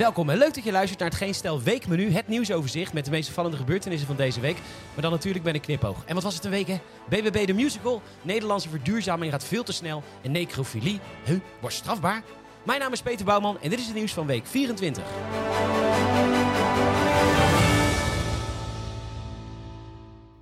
Welkom en leuk dat je luistert naar het Geen Stel Weekmenu, het nieuwsoverzicht met de meest vallende gebeurtenissen van deze week. Maar dan natuurlijk met een knipoog. En wat was het een week hè? BBB de Musical, Nederlandse verduurzaming gaat veel te snel en necrofilie, huh, wordt strafbaar? Mijn naam is Peter Bouwman en dit is het nieuws van week 24.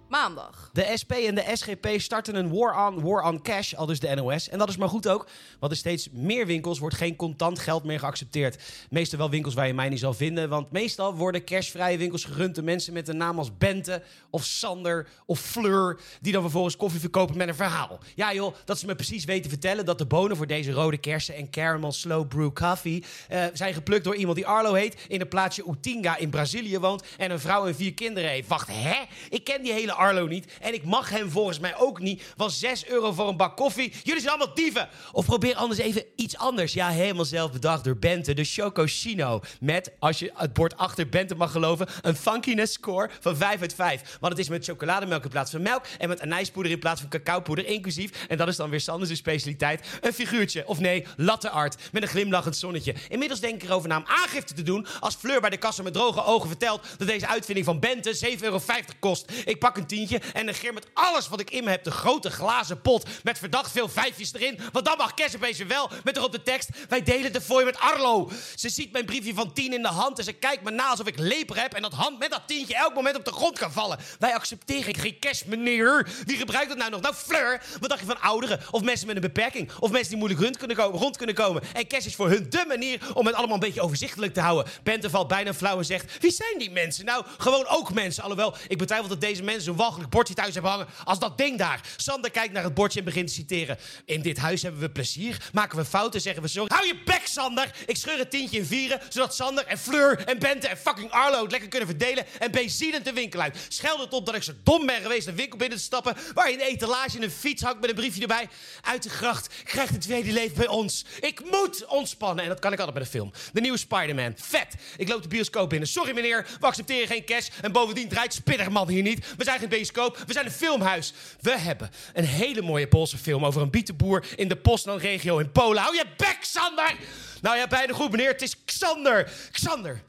Maandag. De SP en de SGP starten een war on, war on cash, al dus de NOS. En dat is maar goed ook, want in steeds meer winkels wordt geen contant geld meer geaccepteerd. Meestal wel winkels waar je mij niet zal vinden, want meestal worden cashvrije winkels gerund door mensen met een naam als Bente of Sander of Fleur, die dan vervolgens koffie verkopen met een verhaal. Ja joh, dat ze me precies weten vertellen dat de bonen voor deze rode kersen en caramel slow brew coffee eh, zijn geplukt door iemand die Arlo heet, in een plaatsje Utinga in Brazilië woont en een vrouw en vier kinderen heeft. Wacht, hè? Ik ken die hele Arlo niet en ik mag hem volgens mij ook niet. Want 6 euro voor een bak koffie. Jullie zijn allemaal dieven. Of probeer anders even iets anders. Ja, helemaal zelf bedacht door Bente, de Chocosino. Met, als je het bord achter Bente mag geloven, een funkiness score van 5 uit 5. Want het is met chocolademelk in plaats van melk en met anijspoeder in plaats van cacaopoeder inclusief. En dat is dan weer Sanders' specialiteit. Een figuurtje, of nee, latte art met een glimlachend zonnetje. Inmiddels denk ik erover na om aangifte te doen als Fleur bij de kassa met droge ogen vertelt dat deze uitvinding van Bente 7,50 euro kost. Ik pak een tientje en negeer met alles wat ik in me heb de grote glazen pot met verdacht veel vijfjes erin. Want dan mag Kes opeens wel met erop de tekst: Wij delen de fooi met Arlo. Ze ziet mijn briefje van 10 in de hand en ze kijkt me na alsof ik leper heb en dat hand met dat tientje elk moment op de grond kan vallen. Wij accepteren geen cash, meneer. Wie gebruikt dat nou nog? Nou, Fleur. Wat dacht je van ouderen of mensen met een beperking of mensen die moeilijk rond kunnen komen? Rond kunnen komen. En cash is voor hun de manier om het allemaal een beetje overzichtelijk te houden. Bente valt bijna flauw en zegt: Wie zijn die mensen? Nou, gewoon ook mensen. Alhoewel, ik betwijfel dat deze mensen walgelijk bordje thuis hebben hangen als dat ding daar. Sander kijkt naar het bordje en begint te citeren. In dit huis hebben we plezier. Maken we fouten, zeggen we sorry. Hou je bek, Sander! Ik scheur het tientje in vieren, zodat Sander en Fleur en Bente en fucking Arlo het lekker kunnen verdelen en benzinend de winkel uit. Scheld het op dat ik zo dom ben geweest een winkel binnen te stappen waar in de etalage een fiets hangt met een briefje erbij. Uit de gracht krijgt het tweede leven bij ons. Ik moet ontspannen en dat kan ik altijd met een film. De nieuwe Spider-Man. Vet! Ik loop de bioscoop binnen. Sorry meneer, we accepteren geen cash en bovendien draait Spinnerman hier niet. We zijn we zijn een filmhuis. We hebben een hele mooie Poolse film over een bietenboer in de Poznan-regio in Polen. Hou je bek, Sander! Nou ja, bijna goed, meneer. Het is Xander. Xander.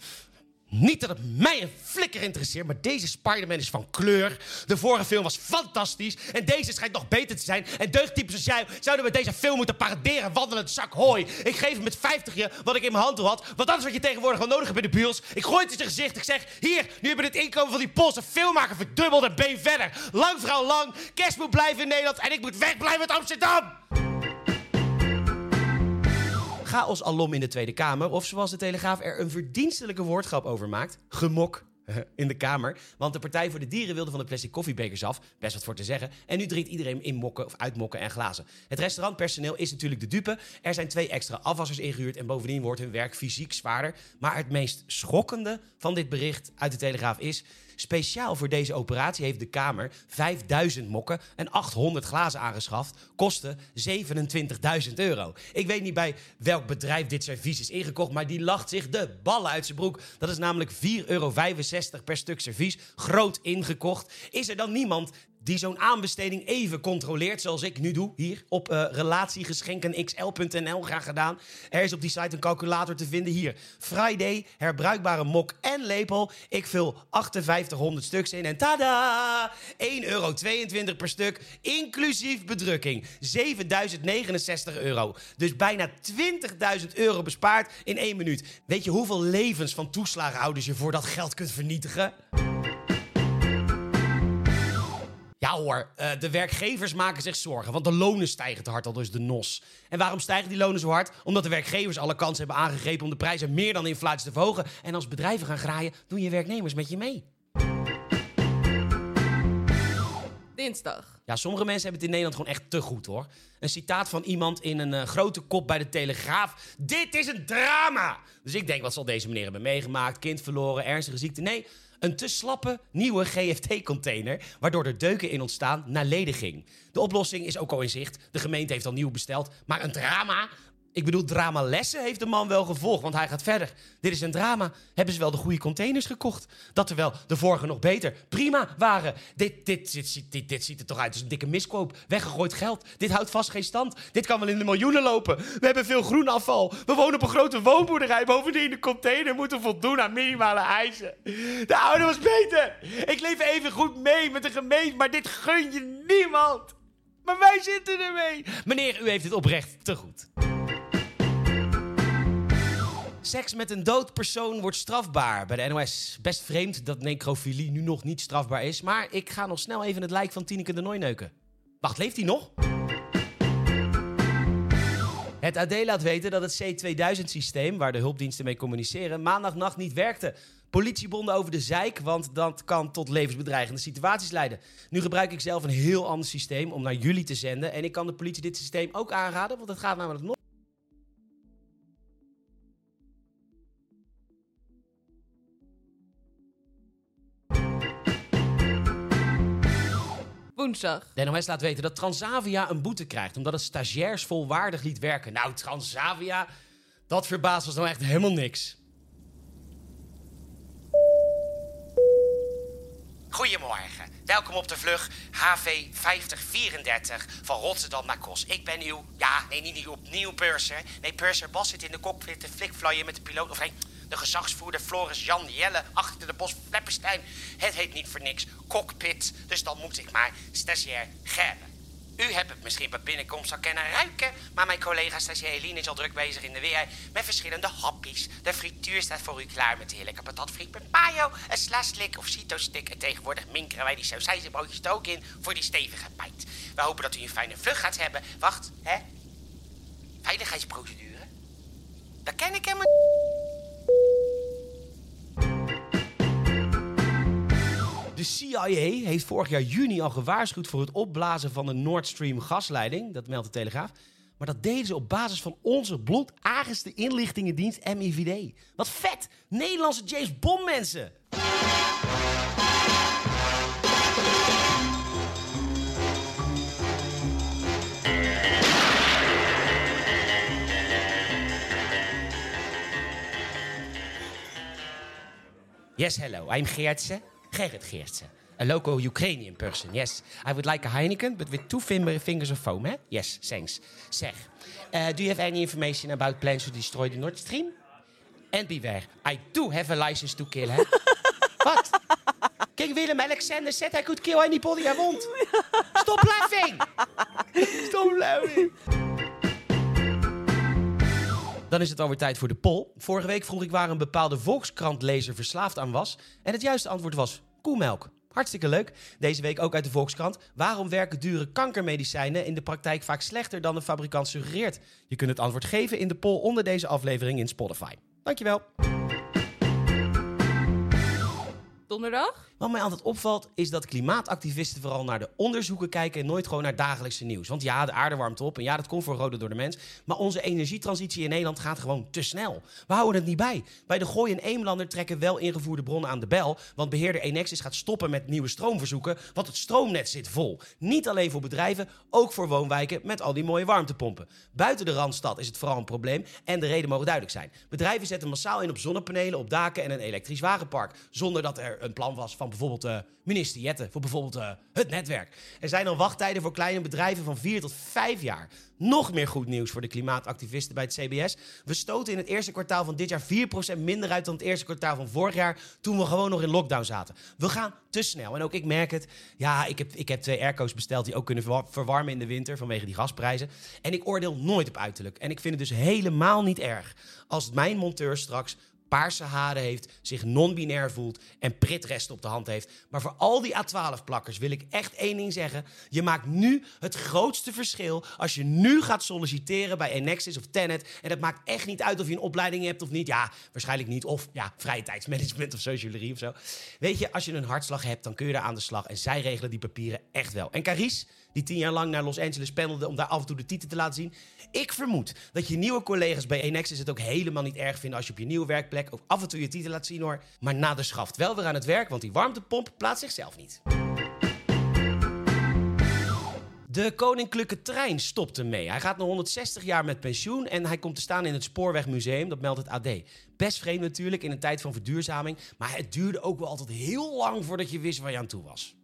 Niet dat het mij een flikker interesseert, maar deze Spider-Man is van kleur. De vorige film was fantastisch en deze schijnt nog beter te zijn. En deugdtypes als jij zouden met deze film moeten paraderen, wandelend zak hooi. Ik geef hem met 50 je wat ik in mijn hand had, want dat is wat je tegenwoordig wel nodig hebt in de bios. Ik gooi het in zijn gezicht, ik zeg, hier, nu hebben we het inkomen van die Poolse filmmaker verdubbeld en been verder. Lang vrouw lang, kerst moet blijven in Nederland en ik moet wegblijven uit Amsterdam. Chaos alom in de Tweede Kamer. Of zoals de Telegraaf er een verdienstelijke woordgrap over maakt. Gemok in de Kamer. Want de Partij voor de Dieren wilde van de plastic koffiebekers af. Best wat voor te zeggen. En nu drinkt iedereen in mokken of uitmokken en glazen. Het restaurantpersoneel is natuurlijk de dupe. Er zijn twee extra afwassers ingehuurd en bovendien wordt hun werk fysiek zwaarder. Maar het meest schokkende van dit bericht uit de Telegraaf is... Speciaal voor deze operatie heeft de Kamer 5000 mokken en 800 glazen aangeschaft. Kosten 27.000 euro. Ik weet niet bij welk bedrijf dit servies is ingekocht, maar die lacht zich de ballen uit zijn broek. Dat is namelijk 4,65 euro per stuk servies. Groot ingekocht. Is er dan niemand die zo'n aanbesteding even controleert, zoals ik nu doe, hier op uh, relatiegeschenkenxl.nl, graag gedaan. Er is op die site een calculator te vinden, hier. Friday, herbruikbare mok en lepel. Ik vul 5800 stuks in en tada! 1,22 euro per stuk, inclusief bedrukking. 7069 euro. Dus bijna 20.000 euro bespaard in één minuut. Weet je hoeveel levens van toeslagenhouders je voor dat geld kunt vernietigen? Ja hoor, uh, de werkgevers maken zich zorgen, want de lonen stijgen te hard, al dus de NOS. En waarom stijgen die lonen zo hard? Omdat de werkgevers alle kansen hebben aangegrepen om de prijzen meer dan inflatie te verhogen. En als bedrijven gaan graaien, doen je werknemers met je mee. Dinsdag. Ja, sommige mensen hebben het in Nederland gewoon echt te goed hoor. Een citaat van iemand in een uh, grote kop bij de Telegraaf. Dit is een drama! Dus ik denk, wat zal deze meneer hebben meegemaakt? Kind verloren, ernstige ziekte? Nee, een te slappe nieuwe GFT-container, waardoor er deuken in ontstaan na lediging. De oplossing is ook al in zicht. De gemeente heeft al nieuw besteld. Maar een drama? Ik bedoel, dramalessen heeft de man wel gevolgd, want hij gaat verder. Dit is een drama. Hebben ze wel de goede containers gekocht? Dat terwijl de vorige nog beter, prima waren. Dit, dit, dit, dit, dit ziet er toch uit als een dikke miskoop. Weggegooid geld. Dit houdt vast geen stand. Dit kan wel in de miljoenen lopen. We hebben veel groenafval. We wonen op een grote woonboerderij. Bovendien, de container moeten voldoen aan minimale eisen. De oude was beter. Ik leef even goed mee met de gemeente, maar dit gun je niemand. Maar wij zitten ermee. Meneer, u heeft het oprecht te goed. Seks met een dood persoon wordt strafbaar bij de NOS. Best vreemd dat necrofilie nu nog niet strafbaar is. Maar ik ga nog snel even het lijk van Tineke de Nooi neuken. Wacht, leeft hij nog? Het AD laat weten dat het C2000-systeem, waar de hulpdiensten mee communiceren, maandagnacht niet werkte. Politiebonden over de zeik, want dat kan tot levensbedreigende situaties leiden. Nu gebruik ik zelf een heel ander systeem om naar jullie te zenden. En ik kan de politie dit systeem ook aanraden, want het gaat namelijk nog. Woensdag. De NOS laat weten dat Transavia een boete krijgt omdat het stagiairs volwaardig liet werken. Nou, Transavia, dat verbaast ons nou echt helemaal niks. Goedemorgen. Welkom op de vlug HV 5034 van Rotterdam naar Kos. Ik ben uw, ja, nee, niet uw opnieuw purser. Nee, purser Bas zit in de cockpit te flikvlooien met de piloot. Of nee, de gezagsvoerder Floris Jan Jelle achter de bos Flepperstein. Het heet niet voor niks cockpit, dus dan moet ik maar stagiair Gerben. U hebt het misschien bij binnenkomst al kennen ruiken, maar mijn collega stagiair Eline is al druk bezig in de weer met verschillende happies. De frituur staat voor u klaar met heerlijke patatfriet met mayo, een slaslik of cito-stick. En tegenwoordig minkeren wij die sausijzenbroodjes er ook in voor die stevige pijt. We hopen dat u een fijne vlucht gaat hebben. Wacht, hè? Veiligheidsprocedure? Dat ken ik helemaal De CIA heeft vorig jaar juni al gewaarschuwd voor het opblazen van de Nord Stream gasleiding. Dat meldt de Telegraaf. Maar dat deden ze op basis van onze bloedagenste inlichtingendienst MIVD. Wat vet! Nederlandse James Bond mensen! Yes, hello. I'm Geertse. Gerrit Geertse. A local Ukrainian person. Yes. I would like a Heineken, but with two finger- fingers of foam, hè? Yes, thanks. Zeg, uh, do you have any information about plans to destroy the Nord Stream? And beware, I do have a license to kill, hè? Wat? King Willem Alexander said I could kill anybody I want. Stop laughing! Stop laughing! Dan is het alweer tijd voor de poll. Vorige week vroeg ik waar een bepaalde Volkskrant-lezer verslaafd aan was. En het juiste antwoord was koemelk. Hartstikke leuk. Deze week ook uit de Volkskrant. Waarom werken dure kankermedicijnen in de praktijk vaak slechter dan de fabrikant suggereert? Je kunt het antwoord geven in de poll onder deze aflevering in Spotify. Dankjewel. Donderdag. Wat mij altijd opvalt, is dat klimaatactivisten vooral naar de onderzoeken kijken en nooit gewoon naar dagelijkse nieuws. Want ja, de aarde warmt op en ja, dat komt voor rode door de mens. Maar onze energietransitie in Nederland gaat gewoon te snel. We houden het niet bij. Bij de Gooi en Eemlander trekken wel ingevoerde bronnen aan de bel. Want beheerder Enexis gaat stoppen met nieuwe stroomverzoeken, want het stroomnet zit vol. Niet alleen voor bedrijven, ook voor woonwijken met al die mooie warmtepompen. Buiten de Randstad is het vooral een probleem en de reden mogen duidelijk zijn. Bedrijven zetten massaal in op zonnepanelen, op daken en een elektrisch wagenpark. Zonder dat er een plan was van bijvoorbeeld uh, minister Jette, voor bijvoorbeeld uh, het netwerk. Er zijn al wachttijden voor kleine bedrijven van 4 tot 5 jaar. Nog meer goed nieuws voor de klimaatactivisten bij het CBS. We stoten in het eerste kwartaal van dit jaar 4% minder uit dan het eerste kwartaal van vorig jaar, toen we gewoon nog in lockdown zaten. We gaan te snel. En ook ik merk het. Ja, ik heb, ik heb twee airco's besteld die ook kunnen verwarmen in de winter vanwege die gasprijzen. En ik oordeel nooit op uiterlijk. En ik vind het dus helemaal niet erg als mijn monteur straks paarse haren heeft, zich non-binair voelt en pritresten op de hand heeft. Maar voor al die A12-plakkers wil ik echt één ding zeggen. Je maakt nu het grootste verschil als je nu gaat solliciteren bij Enexis of Tenet. En dat maakt echt niet uit of je een opleiding hebt of niet. Ja, waarschijnlijk niet. Of ja, vrije tijdsmanagement of sociologie of zo. Weet je, als je een hartslag hebt, dan kun je daar aan de slag. En zij regelen die papieren echt wel. En Caries die tien jaar lang naar Los Angeles pendelde om daar af en toe de titel te laten zien. Ik vermoed dat je nieuwe collega's bij Enexis het ook helemaal niet erg vinden als je op je nieuwe werkplek ook af en toe je titel laat zien hoor. Maar na de schaft wel weer aan het werk, want die warmtepomp plaatst zichzelf niet. De koninklijke trein stopt ermee. Hij gaat nog 160 jaar met pensioen en hij komt te staan in het Spoorwegmuseum. Dat meldt het AD. Best vreemd natuurlijk in een tijd van verduurzaming. Maar het duurde ook wel altijd heel lang voordat je wist waar je aan toe was.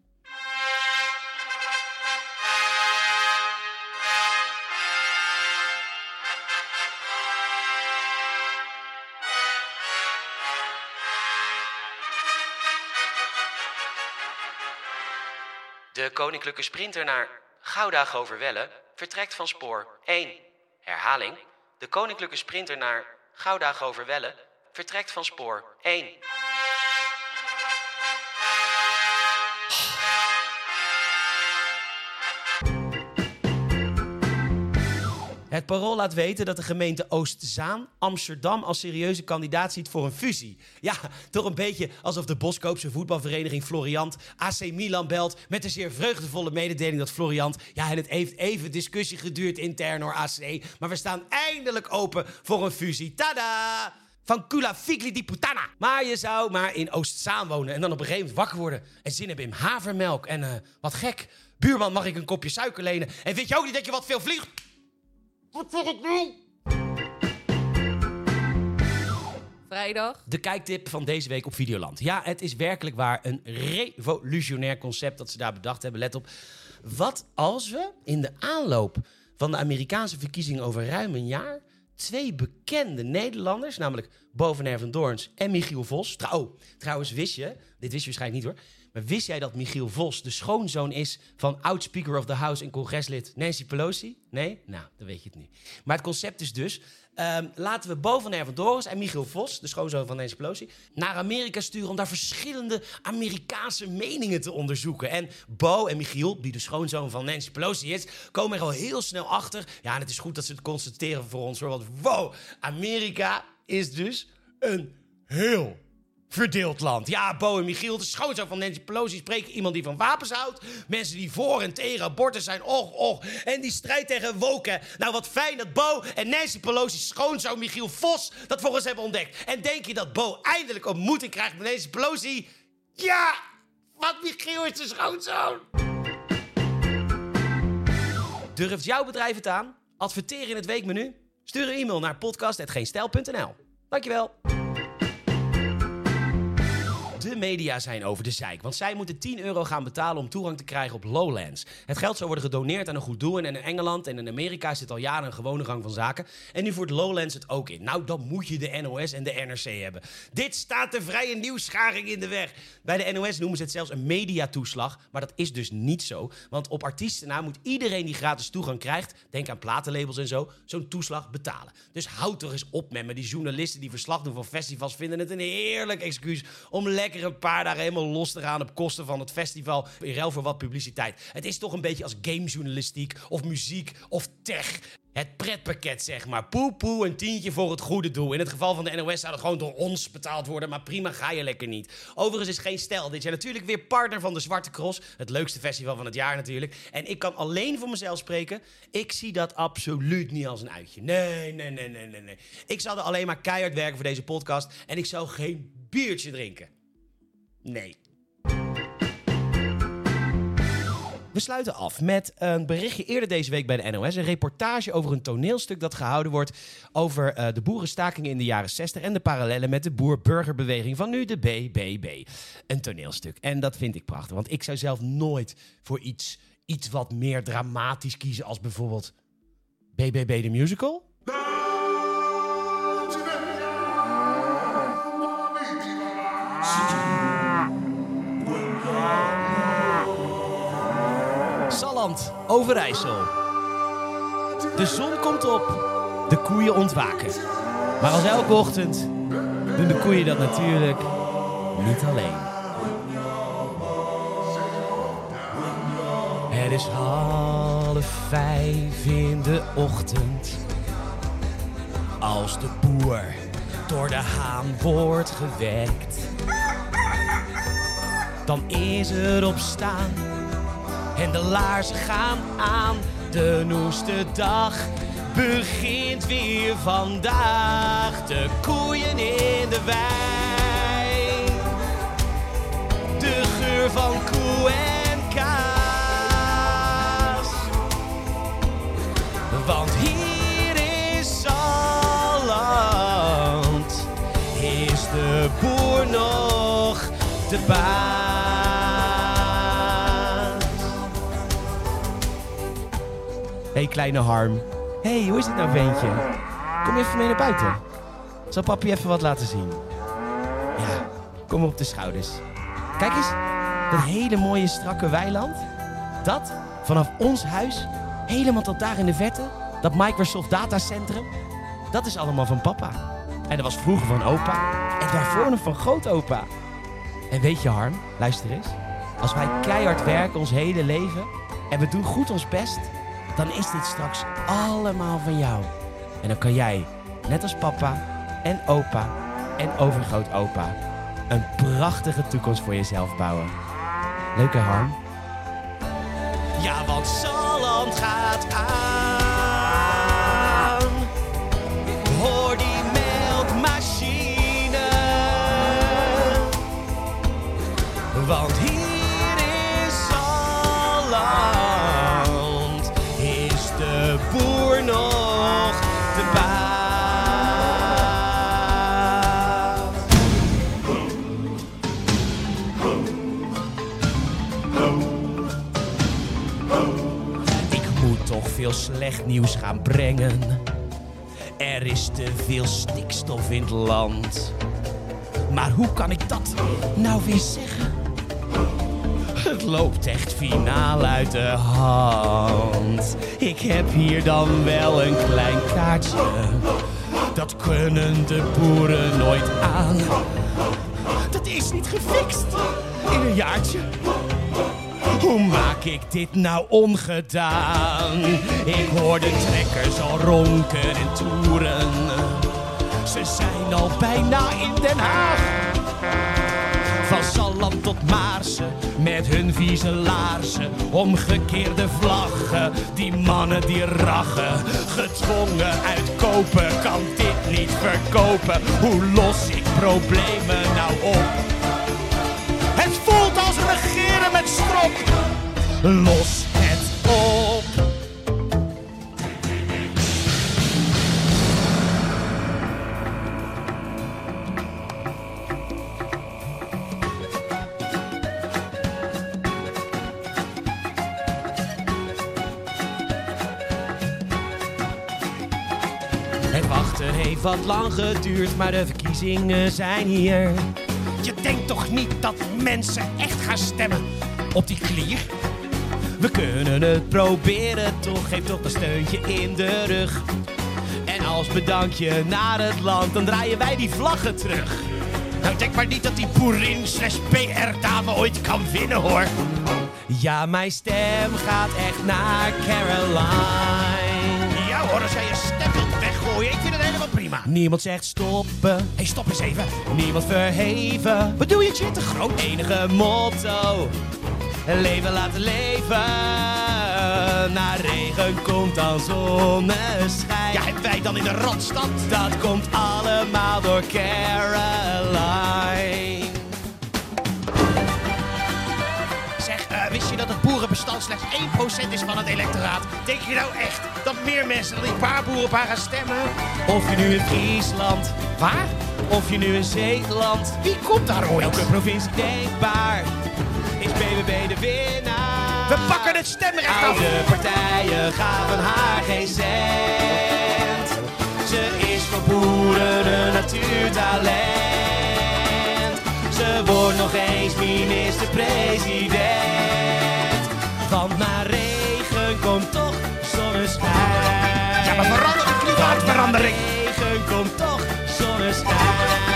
De koninklijke sprinter naar Gouda-Goverwelle vertrekt van spoor 1. Herhaling. De koninklijke sprinter naar Gouda-Goverwelle vertrekt van spoor 1. Het parool laat weten dat de gemeente Oostzaan Amsterdam als serieuze kandidaat ziet voor een fusie. Ja, toch een beetje alsof de Boskoopse voetbalvereniging Floriant AC Milan belt met de zeer vreugdevolle mededeling dat Floriant... Ja, en het heeft even discussie geduurd intern door AC, maar we staan eindelijk open voor een fusie. Tada! Van Kula Figli di Putana. Maar je zou maar in Oostzaan wonen en dan op een gegeven moment wakker worden en zin hebben in havermelk. En eh, wat gek, buurman mag ik een kopje suiker lenen? En weet je ook niet dat je wat veel vliegt? Wat zeg ik nou? Vrijdag. De kijktip van deze week op Videoland. Ja, het is werkelijk waar een revolutionair concept dat ze daar bedacht hebben. Let op. Wat als we in de aanloop van de Amerikaanse verkiezingen over ruim een jaar twee bekende Nederlanders, namelijk Boven van Doorns en Michiel Vos. Trouw, trouwens, wist je, dit wist je waarschijnlijk niet hoor, maar wist jij dat Michiel Vos de schoonzoon is van oud-speaker of the House en congreslid Nancy Pelosi? Nee? Nou, dan weet je het nu. Maar het concept is dus, ehm, laten we Bo van Ervendoris en Michiel Vos, de schoonzoon van Nancy Pelosi, naar Amerika sturen om daar verschillende Amerikaanse meningen te onderzoeken. En Bo en Michiel, die de schoonzoon van Nancy Pelosi is, komen er al heel snel achter. Ja, en het is goed dat ze het constateren voor ons hoor, want wow, Amerika is dus een heel verdeeld land. Ja, Bo en Michiel, de schoonzoon van Nancy Pelosi, spreken iemand die van wapens houdt. Mensen die voor en tegen abortus zijn, och, och. En die strijd tegen woken. Nou, wat fijn dat Bo en Nancy Pelosi's schoonzoon Michiel Vos dat voor ons hebben ontdekt. En denk je dat Bo eindelijk ontmoeting krijgt met Nancy Pelosi? Ja, want Michiel is de schoonzoon. Durft jouw bedrijf het aan? Adverteer in het weekmenu? Stuur een e-mail naar podcast.geenstijl.nl. Dankjewel. De media zijn over de zeik, want zij moeten 10 euro gaan betalen om toegang te krijgen op Lowlands. Het geld zou worden gedoneerd aan een goed doel en in Engeland en in Amerika zit al jaren een gewone gang van zaken. En nu voert Lowlands het ook in. Nou, dan moet je de NOS en de NRC hebben. Dit staat de vrije nieuwsscharing in de weg. Bij de NOS noemen ze het zelfs een mediatoeslag, maar dat is dus niet zo. Want op artiesten na moet iedereen die gratis toegang krijgt, denk aan platenlabels en zo, zo'n toeslag betalen. Dus houd toch eens op met me. Die journalisten die verslag doen van festivals vinden het een heerlijk excuus om lekker een paar dagen helemaal los te gaan op kosten van het festival. In ruil voor wat publiciteit. Het is toch een beetje als gamejournalistiek of muziek of tech. Het pretpakket, zeg maar. Poe, poe, een tientje voor het goede doel. In het geval van de NOS zou dat gewoon door ons betaald worden. Maar prima, ga je lekker niet. Overigens is geen stijl. Dit jaar natuurlijk weer partner van de Zwarte Cross. Het leukste festival van het jaar natuurlijk. En ik kan alleen voor mezelf spreken. Ik zie dat absoluut niet als een uitje. Nee, nee, nee, nee, nee. nee. Ik zal er alleen maar keihard werken voor deze podcast. En ik zou geen biertje drinken. Nee. We sluiten af met een berichtje eerder deze week bij de NOS. Een reportage over een toneelstuk dat gehouden wordt over uh, de boerenstakingen in de jaren 60 en de parallellen met de boer-burgerbeweging van nu de BBB. Een toneelstuk. En dat vind ik prachtig, want ik zou zelf nooit voor iets, iets wat meer dramatisch kiezen als bijvoorbeeld BBB de musical. Salland, Overijssel. De zon komt op, de koeien ontwaken. Maar als elke ochtend doen de koeien dat natuurlijk niet alleen. Het is half vijf in de ochtend. Als de boer door de haan wordt gewekt. Dan is er opstaan en de laarzen gaan aan. De noeste dag begint weer vandaag. De koeien in de wei. De geur van koe en kaas. Want hier is Salland, is de boer nog de baas. Kleine Harm. hey, hoe is het nou, ventje? Kom even mee naar buiten. Zal papi even wat laten zien? Ja, kom op de schouders. Kijk eens, dat hele mooie strakke weiland. Dat, vanaf ons huis, helemaal tot daar in de verte. Dat Microsoft Datacentrum. Dat is allemaal van papa. En dat was vroeger van opa. En daarvoor nog van grootopa. En weet je Harm, luister eens. Als wij keihard werken ons hele leven en we doen goed ons best, dan is dit straks allemaal van jou. En dan kan jij, net als papa en opa en overgrootopa, een prachtige toekomst voor jezelf bouwen. Leuk hè Harm? Ja, want Salland gaat aan. Hoor die meldmachine. Want hier slecht nieuws gaan brengen. Er is te veel stikstof in het land. Maar hoe kan ik dat nou weer zeggen? Het loopt echt finaal uit de hand. Ik heb hier dan wel een klein kaartje. Dat kunnen de boeren nooit aan. Dat is niet gefixt in een jaartje. Hoe maak ik dit nou ongedaan? Ik hoor de trekkers al ronken en toeren. Ze zijn al bijna in Den Haag. Van Salland tot Maarsen, met hun vieze laarzen. Omgekeerde vlaggen, die mannen die rachen. Gedwongen uitkopen, kan dit niet verkopen. Hoe los ik problemen nou op? Het voelt met strop. Los het op. Het wachten heeft wat lang geduurd, maar de verkiezingen zijn hier. Je denkt toch niet dat mensen echt gaan stemmen op die klier? We kunnen het proberen, toch geef toch een steuntje in de rug. En als bedankje naar het land, dan draaien wij die vlaggen terug. Nou, denk maar niet dat die boerin slash PR-dame ooit kan winnen, hoor. Ja, mijn stem gaat echt naar Caroline. Ja hoor, als jij je stem wilt weggooien, ik vind het helemaal prima. Niemand zegt stoppen. Hé, hey, stop eens even. Niemand verheven. Wat doe je het te groot? Enige motto. Leven laten leven. Na regen komt dan zonneschijn. Ja, en wij dan in de Randstad? Dat komt allemaal door Caroline. Zeg, eh, wist je dat het boerenbestand slechts 1% is van het electoraat? Denk je nou echt dat meer mensen dan die paar boeren op haar gaan stemmen? Of je nu in Friesland, waar? Of je nu in Zeeland, wie komt daar ooit? Elke provincie denkbaar is BBB de winnaar. We pakken het stemrecht af. Oude partijen gaven haar geen cent. Ze is voor boeren een natuurtalent. Ze wordt nog eens minister-president. Want na regen komt toch zonneschijn. Ja, maar verander de klimaatverandering. Na regen komt toch zonneschijn.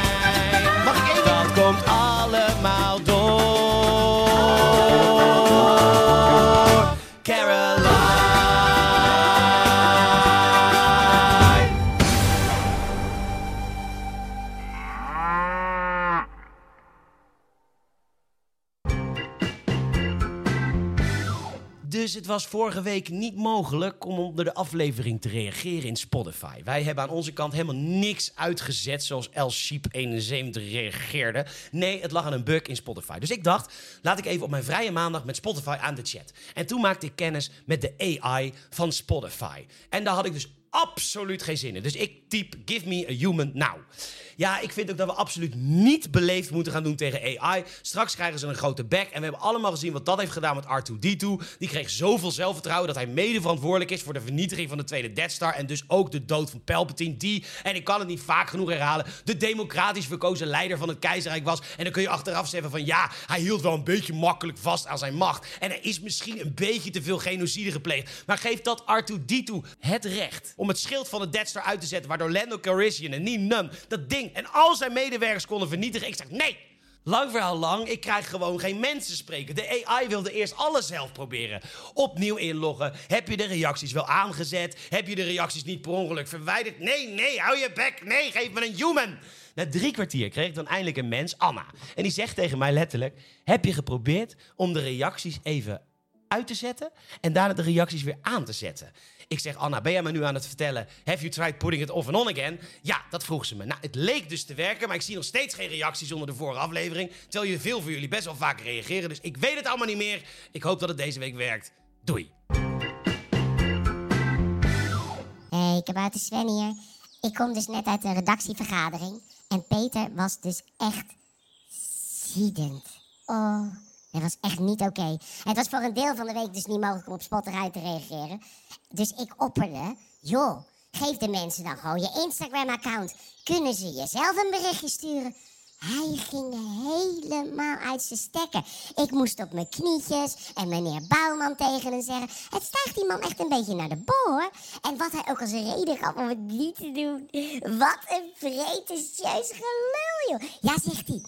Was vorige week niet mogelijk om onder de aflevering te reageren in Spotify. Wij hebben aan onze kant helemaal niks uitgezet zoals El Sheep 71 reageerde. Nee, het lag aan een bug in Spotify. Dus ik dacht, laat ik even op mijn vrije maandag met Spotify aan de chat. En toen maakte ik kennis met de AI van Spotify. En daar had ik dus absoluut geen zin in. Dus ik typ give me a human now. Ja, ik vind ook dat we absoluut niet beleefd moeten gaan doen tegen AI. Straks krijgen ze een grote bek. En we hebben allemaal gezien wat dat heeft gedaan met R2-D2. Die kreeg zoveel zelfvertrouwen dat hij mede verantwoordelijk is voor de vernietiging van de tweede Death Star. En dus ook de dood van Palpatine. Die, en ik kan het niet vaak genoeg herhalen, de democratisch verkozen leider van het keizerrijk was. En dan kun je achteraf zeggen van ja, hij hield wel een beetje makkelijk vast aan zijn macht. En er is misschien een beetje te veel genocide gepleegd. Maar geeft dat R2-D2 het recht om het schild van de Death Star uit te zetten. Waardoor Lando Calrissian en Nien Nunn dat ding en al zijn medewerkers konden vernietigen. Ik zeg nee. Lang verhaal lang, ik krijg gewoon geen mensen spreken. De AI wilde eerst alles zelf proberen. Opnieuw inloggen. Heb je de reacties wel aangezet? Heb je de reacties niet per ongeluk verwijderd? Nee, nee, hou je bek. Nee, geef me een human. Na drie kwartier kreeg ik dan eindelijk een mens, Anna. En die zegt tegen mij letterlijk: Heb je geprobeerd om de reacties even uit te zetten en daarna de reacties weer aan te zetten. Ik zeg, Anna, ben jij me nu aan het vertellen? Have you tried putting it off and on again? Ja, dat vroeg ze me. Nou, het leek dus te werken, maar ik zie nog steeds geen reacties onder de vorige aflevering. Terwijl je veel van jullie best wel vaak reageren. Dus ik weet het allemaal niet meer. Ik hoop dat het deze week werkt. Doei. Hey, de Sven hier. Ik kom dus net uit de redactievergadering. En Peter was dus echt ziedend. Oh, dat was echt niet oké. Het was voor een deel van de week dus niet mogelijk om op Spotify te reageren. Dus ik opperde, joh, geef de mensen dan gewoon je Instagram-account. Kunnen ze jezelf een berichtje sturen? Hij ging helemaal uit zijn stekken. Ik moest op mijn knietjes en meneer Bouwman tegen hem zeggen... Het stijgt die man echt een beetje naar de boor. En wat hij ook als reden gaf om het niet te doen. Wat een pretentieus gelul, joh. Ja, zegt hij.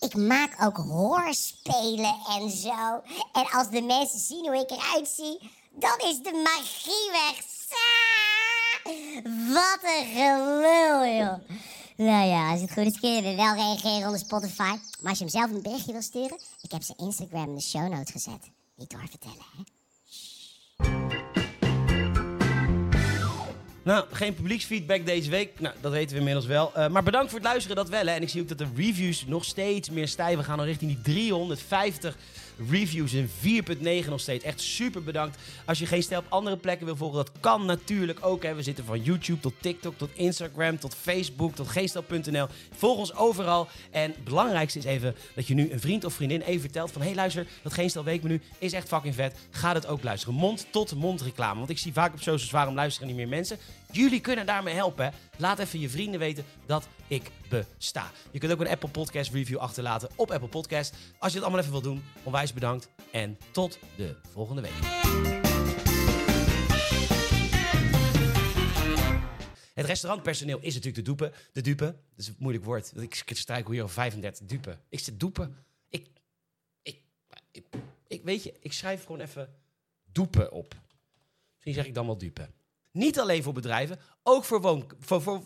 Ik maak ook hoorspelen en zo. En als de mensen zien hoe ik eruit zie, dan is de magie weg. Wat een gelul, joh. Nou ja, als het goed is kun je er wel reageren onder Spotify. Maar als je hem zelf een berichtje wil sturen, ik heb zijn Instagram in de show notes gezet. Niet doorvertellen, hè? Nou, geen publieksfeedback deze week. Nou, dat weten we inmiddels wel. Uh, maar bedankt voor het luisteren, dat wel. Hè. En ik zie ook dat de reviews nog steeds meer stijgen. We gaan al richting die 350 reviews in 4.9 nog steeds. Echt super bedankt. Als je geen stijl op andere plekken wil volgen, dat kan natuurlijk ook. Hè. We zitten van YouTube tot TikTok, tot Instagram, tot Facebook, tot geestel.nl. Volg ons overal. En het belangrijkste is even dat je nu een vriend of vriendin even vertelt van... hey, luister, dat Geestel Weekmenu is echt fucking vet. Ga het ook luisteren. Mond tot mond reclame. Want ik zie vaak op socials waarom luisteren niet meer mensen. Jullie kunnen daarmee helpen. Laat even je vrienden weten dat ik besta. Je kunt ook een Apple Podcast review achterlaten op Apple Podcast. Als je het allemaal even wilt doen, onwijs bedankt. En tot de volgende week. Het restaurantpersoneel is natuurlijk de dupe. De dupe, dat is een moeilijk woord. Ik strijk hier over 35 dupe. Ik zit dupe. Ik, ik, ik, weet je, ik schrijf gewoon even doepen op. Misschien zeg ik dan wel dupe. Niet alleen voor bedrijven, ook voor woon... Voor, voor,